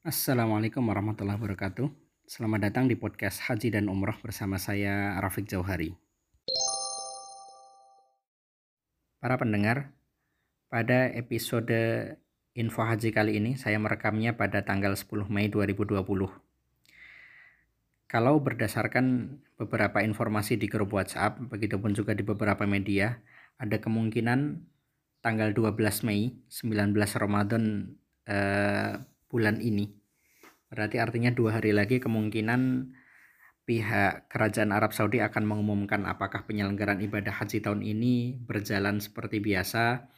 Assalamualaikum warahmatullahi wabarakatuh. Selamat datang di podcast Haji dan Umroh bersama saya Rafiq Jauhari. Para pendengar, pada episode info haji kali ini saya merekamnya pada tanggal 10 Mei 2020. Kalau berdasarkan beberapa informasi di grup WhatsApp, begitupun juga di beberapa media, ada kemungkinan tanggal 12 Mei, 19 Ramadan eh, bulan ini. Berarti artinya dua hari lagi kemungkinan pihak kerajaan Arab Saudi akan mengumumkan apakah penyelenggaraan ibadah haji tahun ini berjalan seperti biasa,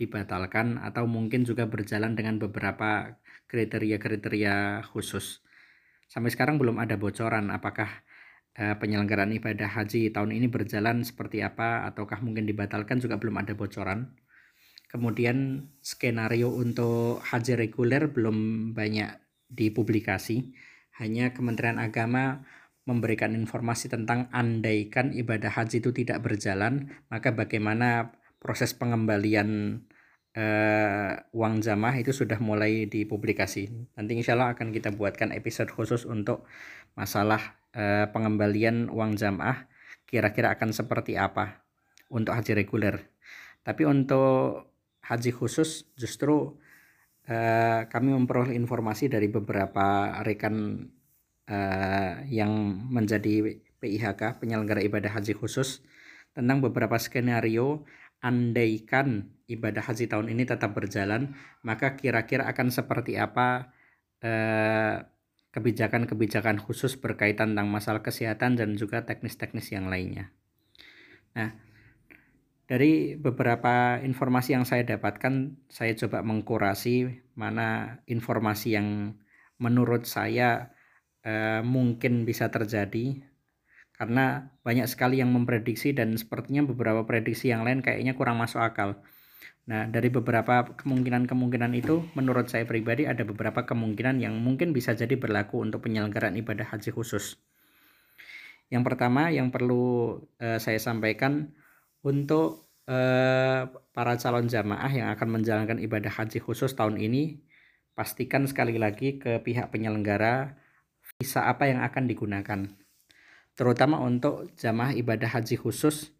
dibatalkan, atau mungkin juga berjalan dengan beberapa kriteria-kriteria khusus. Sampai sekarang belum ada bocoran apakah uh, penyelenggaraan ibadah haji tahun ini berjalan seperti apa, ataukah mungkin dibatalkan juga belum ada bocoran. Kemudian skenario untuk haji reguler belum banyak dipublikasi. Hanya Kementerian Agama memberikan informasi tentang andaikan ibadah haji itu tidak berjalan, maka bagaimana proses pengembalian uh, uang jamaah itu sudah mulai dipublikasi. Nanti insya Allah akan kita buatkan episode khusus untuk masalah uh, pengembalian uang jamaah kira-kira akan seperti apa untuk haji reguler. Tapi untuk haji khusus justru uh, kami memperoleh informasi dari beberapa rekan uh, yang menjadi PIHK penyelenggara ibadah haji khusus tentang beberapa skenario andaikan ibadah haji tahun ini tetap berjalan maka kira-kira akan seperti apa uh, kebijakan-kebijakan khusus berkaitan tentang masalah kesehatan dan juga teknis-teknis yang lainnya. Nah, dari beberapa informasi yang saya dapatkan, saya coba mengkurasi mana informasi yang menurut saya eh, mungkin bisa terjadi karena banyak sekali yang memprediksi dan sepertinya beberapa prediksi yang lain kayaknya kurang masuk akal. Nah, dari beberapa kemungkinan-kemungkinan itu, menurut saya pribadi ada beberapa kemungkinan yang mungkin bisa jadi berlaku untuk penyelenggaraan ibadah haji khusus. Yang pertama yang perlu uh, saya sampaikan untuk eh, para calon jamaah yang akan menjalankan ibadah haji khusus tahun ini, pastikan sekali lagi ke pihak penyelenggara visa apa yang akan digunakan. Terutama untuk jamaah ibadah haji khusus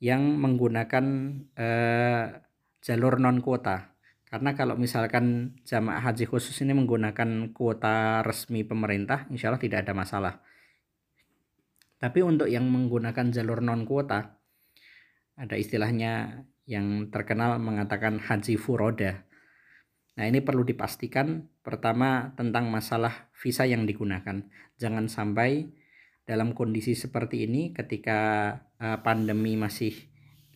yang menggunakan eh, jalur non kuota. Karena kalau misalkan jamaah haji khusus ini menggunakan kuota resmi pemerintah, insya Allah tidak ada masalah. Tapi untuk yang menggunakan jalur non kuota, ada istilahnya yang terkenal mengatakan haji furoda. Nah ini perlu dipastikan pertama tentang masalah visa yang digunakan. Jangan sampai dalam kondisi seperti ini ketika uh, pandemi masih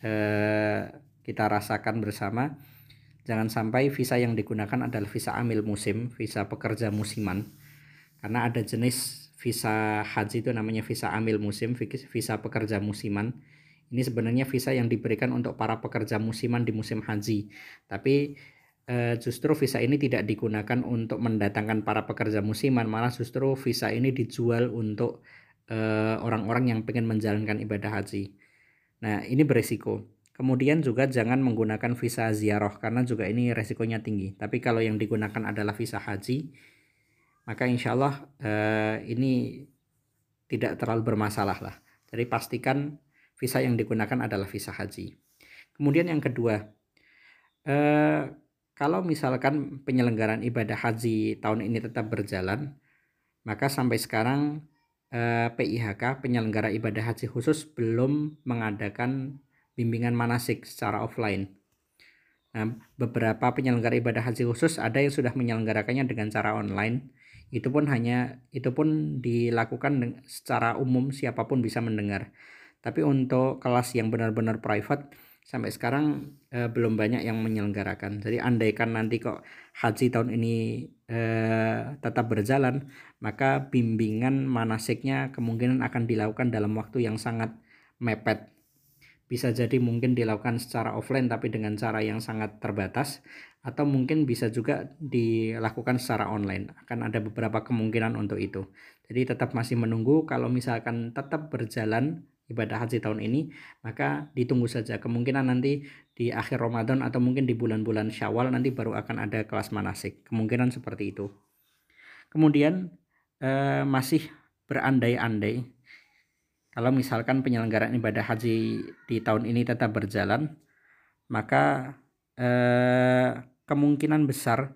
uh, kita rasakan bersama, jangan sampai visa yang digunakan adalah visa amil musim, visa pekerja musiman. Karena ada jenis visa haji itu namanya visa amil musim, visa pekerja musiman ini sebenarnya visa yang diberikan untuk para pekerja musiman di musim haji. Tapi eh, justru visa ini tidak digunakan untuk mendatangkan para pekerja musiman, malah justru visa ini dijual untuk eh, orang-orang yang ingin menjalankan ibadah haji. Nah, ini beresiko. Kemudian juga jangan menggunakan visa ziarah karena juga ini resikonya tinggi. Tapi kalau yang digunakan adalah visa haji, maka insya Allah eh, ini tidak terlalu bermasalah lah. Jadi pastikan visa yang digunakan adalah visa haji. Kemudian yang kedua, eh, kalau misalkan penyelenggaraan ibadah haji tahun ini tetap berjalan, maka sampai sekarang eh, PIHK penyelenggara ibadah haji khusus belum mengadakan bimbingan manasik secara offline. Nah, beberapa penyelenggara ibadah haji khusus ada yang sudah menyelenggarakannya dengan cara online. Itu pun hanya itu pun dilakukan secara umum siapa pun bisa mendengar. Tapi untuk kelas yang benar-benar private sampai sekarang eh, belum banyak yang menyelenggarakan. Jadi andaikan nanti kok haji tahun ini eh, tetap berjalan, maka bimbingan manasiknya kemungkinan akan dilakukan dalam waktu yang sangat mepet. Bisa jadi mungkin dilakukan secara offline tapi dengan cara yang sangat terbatas atau mungkin bisa juga dilakukan secara online. Akan ada beberapa kemungkinan untuk itu. Jadi tetap masih menunggu kalau misalkan tetap berjalan ibadah haji tahun ini, maka ditunggu saja. Kemungkinan nanti di akhir Ramadan atau mungkin di bulan-bulan Syawal nanti baru akan ada kelas manasik. Kemungkinan seperti itu. Kemudian eh, masih berandai-andai kalau misalkan penyelenggaraan ibadah haji di tahun ini tetap berjalan, maka eh, kemungkinan besar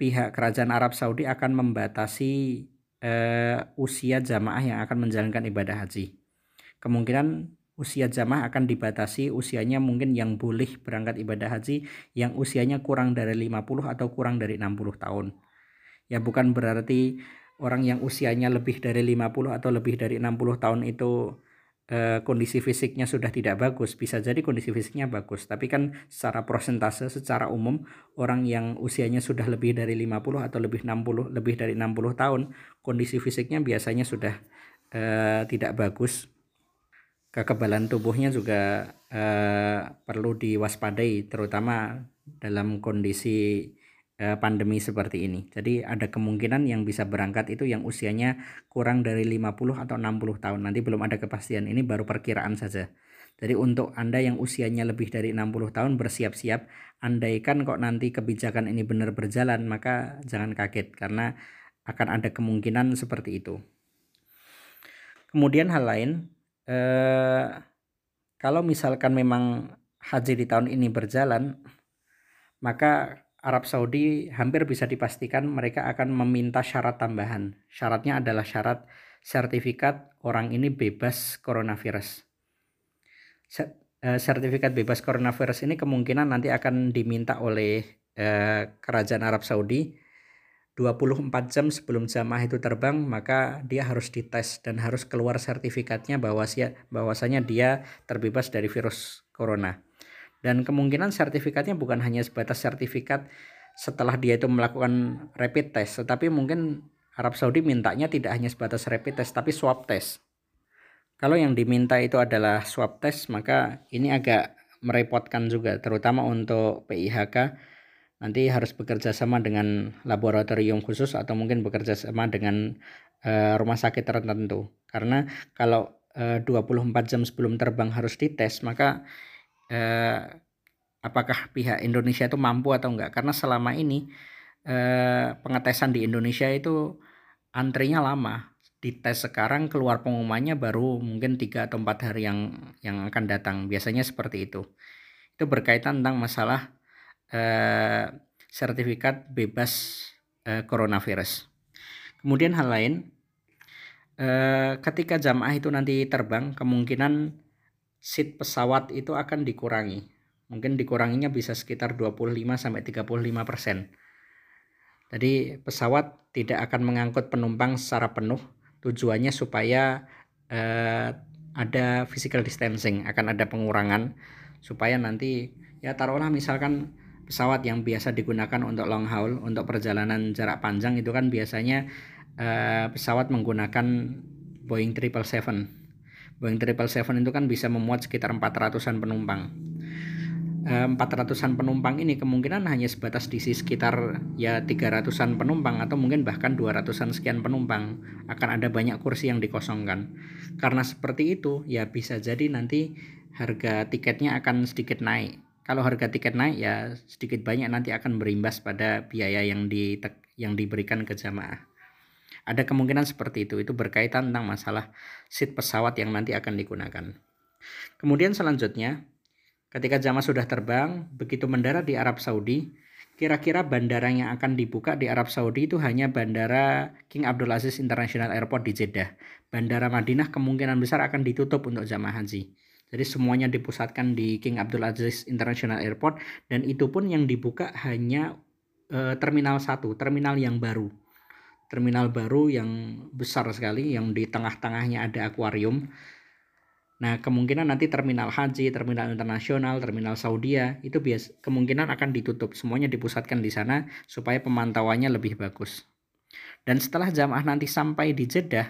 pihak kerajaan Arab Saudi akan membatasi eh, usia jamaah yang akan menjalankan ibadah haji. Kemungkinan usia jamaah akan dibatasi usianya mungkin yang boleh berangkat ibadah haji yang usianya kurang dari 50 atau kurang dari 60 tahun. Ya bukan berarti orang yang usianya lebih dari 50 atau lebih dari 60 tahun itu eh, kondisi fisiknya sudah tidak bagus bisa jadi kondisi fisiknya bagus. Tapi kan secara prosentase secara umum orang yang usianya sudah lebih dari 50 atau lebih 60 lebih dari 60 tahun kondisi fisiknya biasanya sudah eh, tidak bagus. Kekebalan tubuhnya juga eh, perlu diwaspadai terutama dalam kondisi pandemi seperti ini. Jadi ada kemungkinan yang bisa berangkat itu yang usianya kurang dari 50 atau 60 tahun. Nanti belum ada kepastian. Ini baru perkiraan saja. Jadi untuk Anda yang usianya lebih dari 60 tahun bersiap-siap, andaikan kok nanti kebijakan ini benar berjalan, maka jangan kaget karena akan ada kemungkinan seperti itu. Kemudian hal lain, eh, kalau misalkan memang haji di tahun ini berjalan, maka Arab Saudi hampir bisa dipastikan mereka akan meminta syarat tambahan. Syaratnya adalah syarat sertifikat orang ini bebas coronavirus. Eh, sertifikat bebas coronavirus ini kemungkinan nanti akan diminta oleh eh, kerajaan Arab Saudi 24 jam sebelum jamaah itu terbang maka dia harus dites dan harus keluar sertifikatnya bahwa bahwasanya dia terbebas dari virus corona. Dan kemungkinan sertifikatnya bukan hanya sebatas sertifikat setelah dia itu melakukan rapid test, tetapi mungkin Arab Saudi mintanya tidak hanya sebatas rapid test, tapi swab test. Kalau yang diminta itu adalah swab test, maka ini agak merepotkan juga, terutama untuk PIHK nanti harus bekerja sama dengan laboratorium khusus atau mungkin bekerja sama dengan uh, rumah sakit tertentu. Karena kalau uh, 24 jam sebelum terbang harus dites, maka eh, apakah pihak Indonesia itu mampu atau enggak? Karena selama ini eh, pengetesan di Indonesia itu antrinya lama. Dites sekarang keluar pengumumannya baru mungkin tiga atau empat hari yang yang akan datang. Biasanya seperti itu. Itu berkaitan tentang masalah eh, sertifikat bebas eh, coronavirus. Kemudian hal lain eh, ketika jamaah itu nanti terbang kemungkinan seat pesawat itu akan dikurangi. Mungkin dikuranginya bisa sekitar 25 sampai 35 persen. Jadi pesawat tidak akan mengangkut penumpang secara penuh. Tujuannya supaya eh, ada physical distancing, akan ada pengurangan supaya nanti ya taruhlah misalkan pesawat yang biasa digunakan untuk long haul, untuk perjalanan jarak panjang itu kan biasanya eh, pesawat menggunakan Boeing 777 Boeing 777 itu kan bisa memuat sekitar 400-an penumpang. 400-an eh, penumpang ini kemungkinan hanya sebatas diisi sekitar ya 300-an penumpang atau mungkin bahkan 200-an sekian penumpang. Akan ada banyak kursi yang dikosongkan. Karena seperti itu ya bisa jadi nanti harga tiketnya akan sedikit naik. Kalau harga tiket naik ya sedikit banyak nanti akan berimbas pada biaya yang di yang diberikan ke jamaah ada kemungkinan seperti itu. Itu berkaitan tentang masalah seat pesawat yang nanti akan digunakan. Kemudian selanjutnya, ketika jamaah sudah terbang, begitu mendarat di Arab Saudi, kira-kira bandara yang akan dibuka di Arab Saudi itu hanya bandara King Abdul Aziz International Airport di Jeddah. Bandara Madinah kemungkinan besar akan ditutup untuk jamaah haji. Jadi semuanya dipusatkan di King Abdul Aziz International Airport dan itu pun yang dibuka hanya e, terminal 1, terminal yang baru terminal baru yang besar sekali yang di tengah-tengahnya ada akuarium. Nah, kemungkinan nanti terminal haji, terminal internasional, terminal Saudia itu bias kemungkinan akan ditutup. Semuanya dipusatkan di sana supaya pemantauannya lebih bagus. Dan setelah jamaah nanti sampai di Jeddah,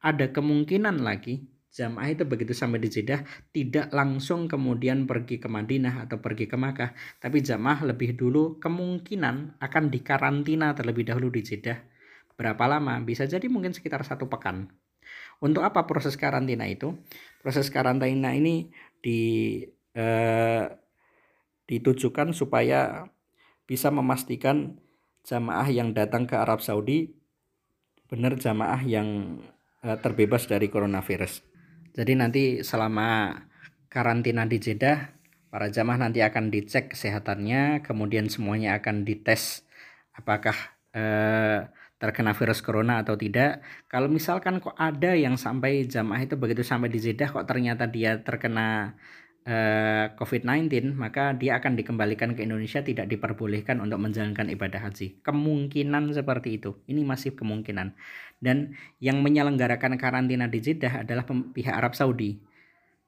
ada kemungkinan lagi jamaah itu begitu sampai di Jeddah tidak langsung kemudian pergi ke Madinah atau pergi ke Makkah, tapi jamaah lebih dulu kemungkinan akan dikarantina terlebih dahulu di Jeddah Berapa lama? Bisa jadi mungkin sekitar satu pekan. Untuk apa proses karantina itu? Proses karantina ini di eh, ditujukan supaya bisa memastikan jamaah yang datang ke Arab Saudi benar jamaah yang uh, terbebas dari coronavirus. Jadi nanti selama karantina di Jeddah, para jamaah nanti akan dicek kesehatannya, kemudian semuanya akan dites apakah uh, terkena virus corona atau tidak. Kalau misalkan kok ada yang sampai jamaah itu begitu sampai di Jeddah kok ternyata dia terkena eh, COVID-19, maka dia akan dikembalikan ke Indonesia tidak diperbolehkan untuk menjalankan ibadah haji. Kemungkinan seperti itu. Ini masih kemungkinan. Dan yang menyelenggarakan karantina di Jeddah adalah pihak Arab Saudi.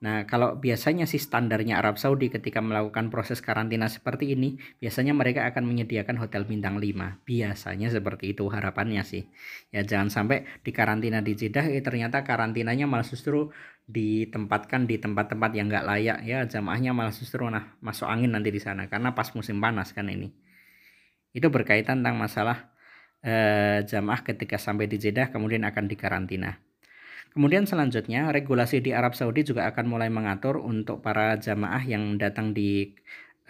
Nah, kalau biasanya sih standarnya Arab Saudi ketika melakukan proses karantina seperti ini, biasanya mereka akan menyediakan hotel bintang 5. Biasanya seperti itu harapannya sih. Ya jangan sampai di karantina di Jeddah eh, ternyata karantinanya malah justru ditempatkan di tempat-tempat yang nggak layak ya jamaahnya malah justru nah masuk angin nanti di sana karena pas musim panas kan ini. Itu berkaitan tentang masalah eh, jamaah ketika sampai di Jeddah kemudian akan dikarantina. Kemudian selanjutnya regulasi di Arab Saudi juga akan mulai mengatur untuk para jamaah yang datang di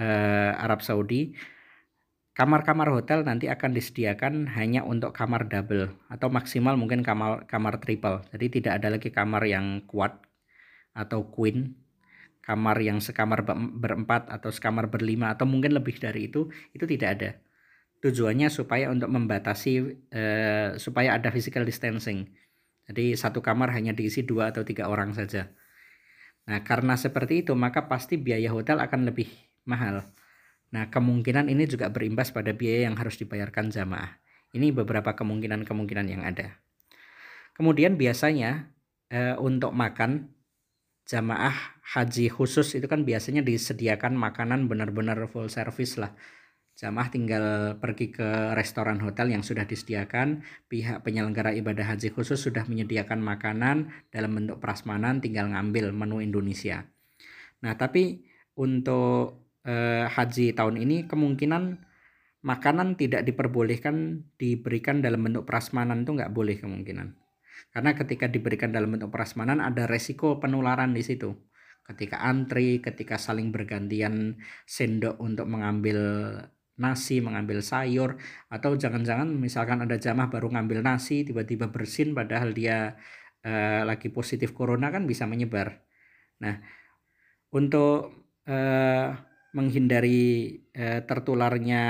uh, Arab Saudi kamar-kamar hotel nanti akan disediakan hanya untuk kamar double atau maksimal mungkin kamar kamar triple. Jadi tidak ada lagi kamar yang kuat atau queen, kamar yang sekamar berempat atau sekamar berlima atau mungkin lebih dari itu, itu tidak ada. Tujuannya supaya untuk membatasi uh, supaya ada physical distancing jadi satu kamar hanya diisi dua atau tiga orang saja. Nah karena seperti itu maka pasti biaya hotel akan lebih mahal. Nah kemungkinan ini juga berimbas pada biaya yang harus dibayarkan jamaah. Ini beberapa kemungkinan-kemungkinan yang ada. Kemudian biasanya e, untuk makan jamaah haji khusus itu kan biasanya disediakan makanan benar-benar full service lah Jamaah tinggal pergi ke restoran hotel yang sudah disediakan. Pihak penyelenggara ibadah haji khusus sudah menyediakan makanan dalam bentuk prasmanan, tinggal ngambil menu Indonesia. Nah, tapi untuk eh, haji tahun ini kemungkinan makanan tidak diperbolehkan diberikan dalam bentuk prasmanan itu nggak boleh kemungkinan. Karena ketika diberikan dalam bentuk prasmanan ada resiko penularan di situ ketika antri, ketika saling bergantian sendok untuk mengambil nasi, mengambil sayur, atau jangan-jangan misalkan ada jamaah baru ngambil nasi, tiba-tiba bersin padahal dia uh, lagi positif corona kan bisa menyebar. Nah, untuk uh, menghindari uh, tertularnya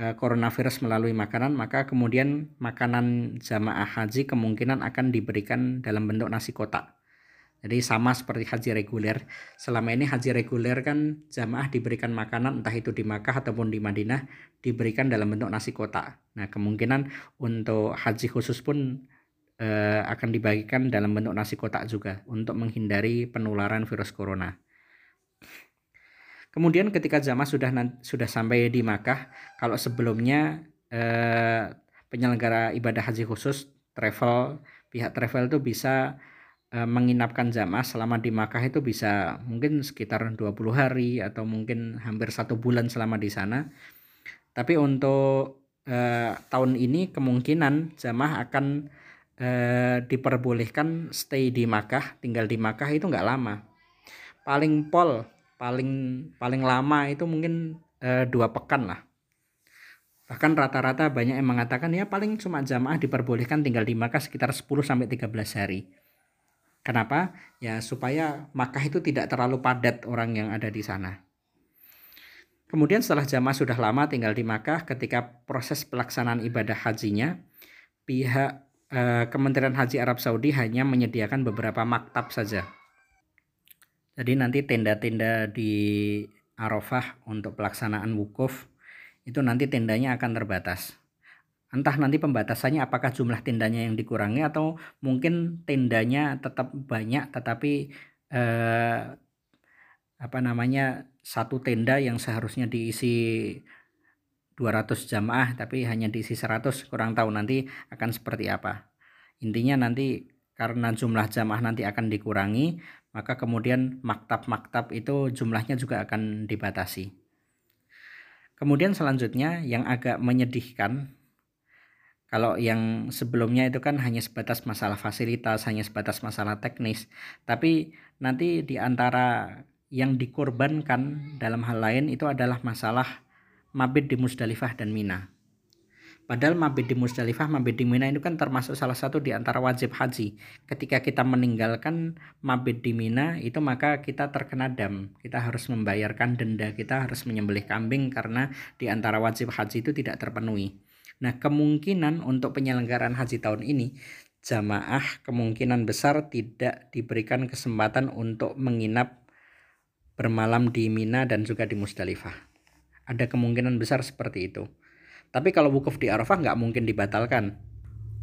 uh, coronavirus melalui makanan, maka kemudian makanan jamaah haji kemungkinan akan diberikan dalam bentuk nasi kotak. Jadi sama seperti haji reguler. Selama ini haji reguler kan jamaah diberikan makanan entah itu di Makkah ataupun di Madinah diberikan dalam bentuk nasi kotak. Nah kemungkinan untuk haji khusus pun eh, akan dibagikan dalam bentuk nasi kotak juga untuk menghindari penularan virus corona. Kemudian ketika jamaah sudah sudah sampai di Makkah, kalau sebelumnya eh, penyelenggara ibadah haji khusus travel pihak travel itu bisa menginapkan jamaah selama di Makkah itu bisa mungkin sekitar 20 hari atau mungkin hampir satu bulan selama di sana. Tapi untuk eh, tahun ini kemungkinan jamaah akan eh, diperbolehkan stay di Makkah, tinggal di Makkah itu nggak lama. Paling pol, paling paling lama itu mungkin eh, dua pekan lah. Bahkan rata-rata banyak yang mengatakan ya paling cuma jamaah diperbolehkan tinggal di Makkah sekitar 10 sampai 13 hari. Kenapa? Ya supaya Makkah itu tidak terlalu padat orang yang ada di sana. Kemudian setelah jamaah sudah lama tinggal di Makkah, ketika proses pelaksanaan ibadah hajinya, pihak eh, Kementerian Haji Arab Saudi hanya menyediakan beberapa maktab saja. Jadi nanti tenda-tenda di Arafah untuk pelaksanaan wukuf itu nanti tendanya akan terbatas entah nanti pembatasannya apakah jumlah tendanya yang dikurangi atau mungkin tendanya tetap banyak tetapi eh, apa namanya satu tenda yang seharusnya diisi 200 jamaah tapi hanya diisi 100 kurang tahu nanti akan seperti apa. Intinya nanti karena jumlah jamaah nanti akan dikurangi maka kemudian maktab-maktab itu jumlahnya juga akan dibatasi. Kemudian selanjutnya yang agak menyedihkan kalau yang sebelumnya itu kan hanya sebatas masalah fasilitas, hanya sebatas masalah teknis. Tapi nanti di antara yang dikorbankan dalam hal lain itu adalah masalah mabit di Musdalifah dan Mina. Padahal mabit di Musdalifah, mabit di Mina itu kan termasuk salah satu di antara wajib haji. Ketika kita meninggalkan mabit di Mina, itu maka kita terkena dam. Kita harus membayarkan denda, kita harus menyembelih kambing karena di antara wajib haji itu tidak terpenuhi. Nah, kemungkinan untuk penyelenggaraan haji tahun ini, jamaah kemungkinan besar tidak diberikan kesempatan untuk menginap bermalam di Mina dan juga di Musdalifah. Ada kemungkinan besar seperti itu. Tapi kalau wukuf di Arafah nggak mungkin dibatalkan.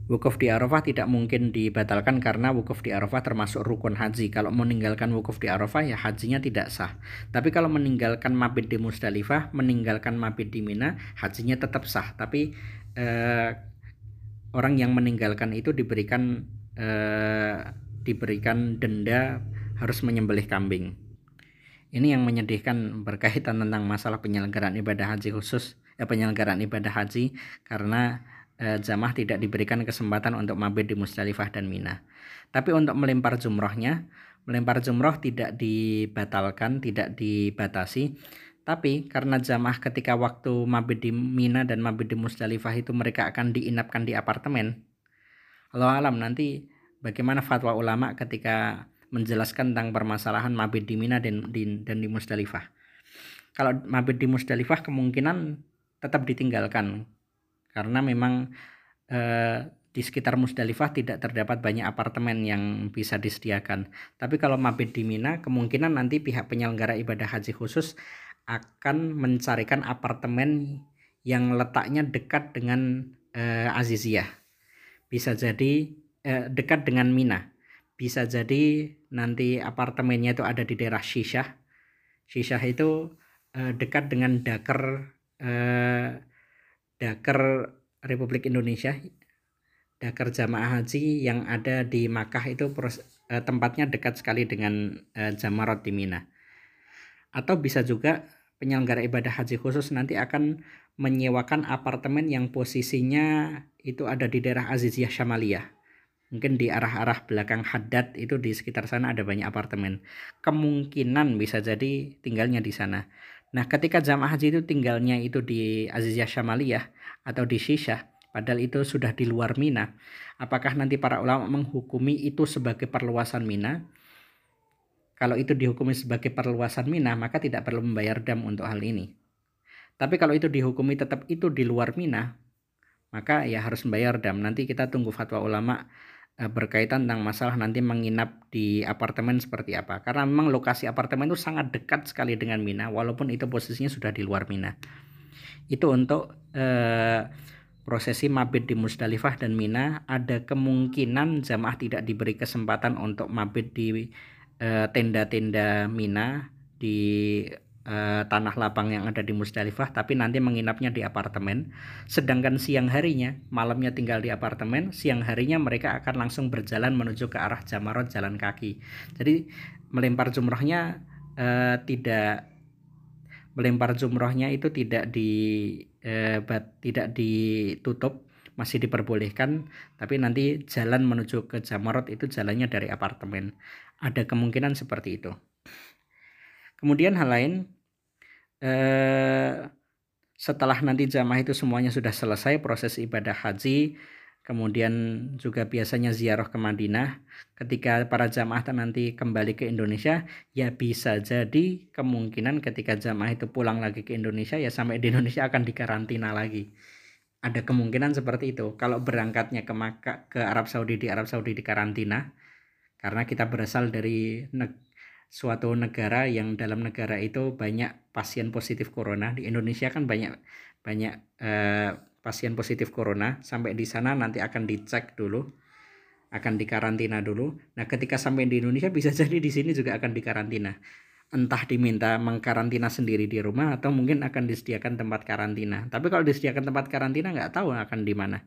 Wukuf di Arafah tidak mungkin dibatalkan karena wukuf di Arafah termasuk rukun haji. Kalau meninggalkan wukuf di Arafah ya hajinya tidak sah. Tapi kalau meninggalkan mabit di Musdalifah, meninggalkan mabit di Mina, hajinya tetap sah. Tapi eh, orang yang meninggalkan itu diberikan eh, diberikan denda harus menyembelih kambing. Ini yang menyedihkan berkaitan tentang masalah penyelenggaraan ibadah haji khusus ya, penyelenggaraan ibadah haji karena eh, jamaah tidak diberikan kesempatan untuk mabit di Musdalifah dan Mina. Tapi untuk melempar jumrohnya, melempar jumroh tidak dibatalkan, tidak dibatasi. Tapi karena jamaah ketika waktu mabit di Mina dan mabit di Musdalifah itu mereka akan diinapkan di apartemen. Allah alam nanti bagaimana fatwa ulama ketika menjelaskan tentang permasalahan mabit di Mina dan di, dan di Musdalifah. Kalau mabit di Musdalifah kemungkinan tetap ditinggalkan karena memang eh, di sekitar Musdalifah tidak terdapat banyak apartemen yang bisa disediakan. Tapi kalau mabit di Mina, kemungkinan nanti pihak penyelenggara ibadah haji khusus akan mencarikan apartemen yang letaknya dekat dengan eh, Aziziyah. Bisa jadi eh, dekat dengan Mina. Bisa jadi nanti apartemennya itu ada di daerah Shishah. Shishah itu eh, dekat dengan Dakar eh, Dakar Republik Indonesia Dakar Jamaah Haji yang ada di Makkah itu eh, tempatnya dekat sekali dengan eh, Jamarot di Mina. Atau bisa juga penyelenggara ibadah haji khusus nanti akan menyewakan apartemen yang posisinya itu ada di daerah Aziziyah Syamaliyah mungkin di arah-arah belakang Haddad itu di sekitar sana ada banyak apartemen. Kemungkinan bisa jadi tinggalnya di sana Nah, ketika jamaah haji itu tinggalnya itu di Aziziyah Syamaliyah atau di Shisha, padahal itu sudah di luar Mina, apakah nanti para ulama menghukumi itu sebagai perluasan Mina? Kalau itu dihukumi sebagai perluasan Mina, maka tidak perlu membayar dam untuk hal ini. Tapi kalau itu dihukumi tetap itu di luar Mina, maka ya harus membayar dam. Nanti kita tunggu fatwa ulama berkaitan tentang masalah nanti menginap di apartemen seperti apa. Karena memang lokasi apartemen itu sangat dekat sekali dengan Mina, walaupun itu posisinya sudah di luar Mina. Itu untuk eh, prosesi mabit di Musdalifah dan Mina ada kemungkinan jamaah tidak diberi kesempatan untuk mabit di eh, tenda-tenda eh, Mina di eh, tanah lapang yang ada di Musdalifah tapi nanti menginapnya di apartemen. Sedangkan siang harinya malamnya tinggal di apartemen siang harinya mereka akan langsung berjalan menuju ke arah Jamarot jalan kaki. Jadi melempar jumrohnya eh, tidak melempar jumrohnya itu tidak di eh, bat, tidak ditutup masih diperbolehkan tapi nanti jalan menuju ke Jamarot itu jalannya dari apartemen. Ada kemungkinan seperti itu Kemudian hal lain eh, setelah nanti jamaah itu semuanya sudah selesai proses ibadah haji, kemudian juga biasanya ziarah ke Madinah. Ketika para jamaah nanti kembali ke Indonesia, ya bisa jadi kemungkinan ketika jamaah itu pulang lagi ke Indonesia, ya sampai di Indonesia akan dikarantina lagi. Ada kemungkinan seperti itu. Kalau berangkatnya ke Makkah, ke Arab Saudi di Arab Saudi dikarantina, karena kita berasal dari suatu negara yang dalam negara itu banyak pasien positif corona. Di Indonesia kan banyak banyak eh, pasien positif corona. Sampai di sana nanti akan dicek dulu akan dikarantina dulu. Nah ketika sampai di Indonesia bisa jadi di sini juga akan dikarantina. Entah diminta mengkarantina sendiri di rumah atau mungkin akan disediakan tempat karantina. Tapi kalau disediakan tempat karantina nggak tahu akan di mana.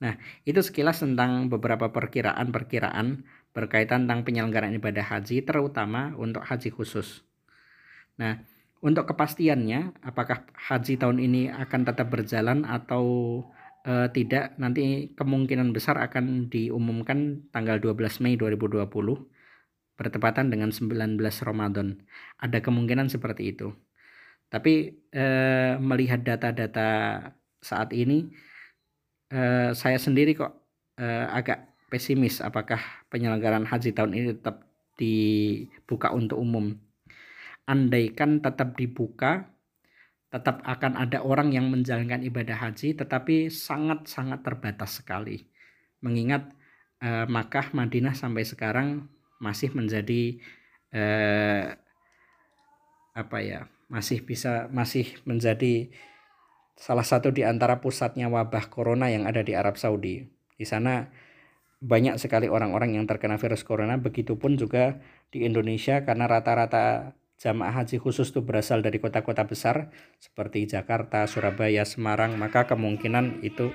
Nah itu sekilas tentang beberapa perkiraan-perkiraan berkaitan tentang penyelenggaraan ibadah haji terutama untuk haji khusus. Nah, untuk kepastiannya apakah haji tahun ini akan tetap berjalan atau e, tidak nanti kemungkinan besar akan diumumkan tanggal 12 Mei 2020 bertepatan dengan 19 Ramadan. Ada kemungkinan seperti itu. Tapi e, melihat data-data saat ini uh, saya sendiri kok uh, agak pesimis apakah penyelenggaraan haji tahun ini tetap dibuka untuk umum. Andaikan tetap dibuka, tetap akan ada orang yang menjalankan ibadah haji, tetapi sangat-sangat terbatas sekali. Mengingat uh, Makkah, Madinah sampai sekarang masih menjadi uh, apa ya, masih bisa masih menjadi salah satu di antara pusatnya wabah corona yang ada di Arab Saudi. Di sana banyak sekali orang-orang yang terkena virus corona, begitupun juga di Indonesia karena rata-rata jamaah haji khusus itu berasal dari kota-kota besar seperti Jakarta, Surabaya, Semarang, maka kemungkinan itu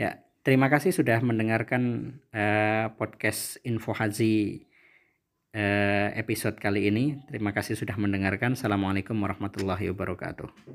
ya terima kasih sudah mendengarkan uh, podcast info haji uh, episode kali ini. Terima kasih sudah mendengarkan. Assalamualaikum warahmatullahi wabarakatuh.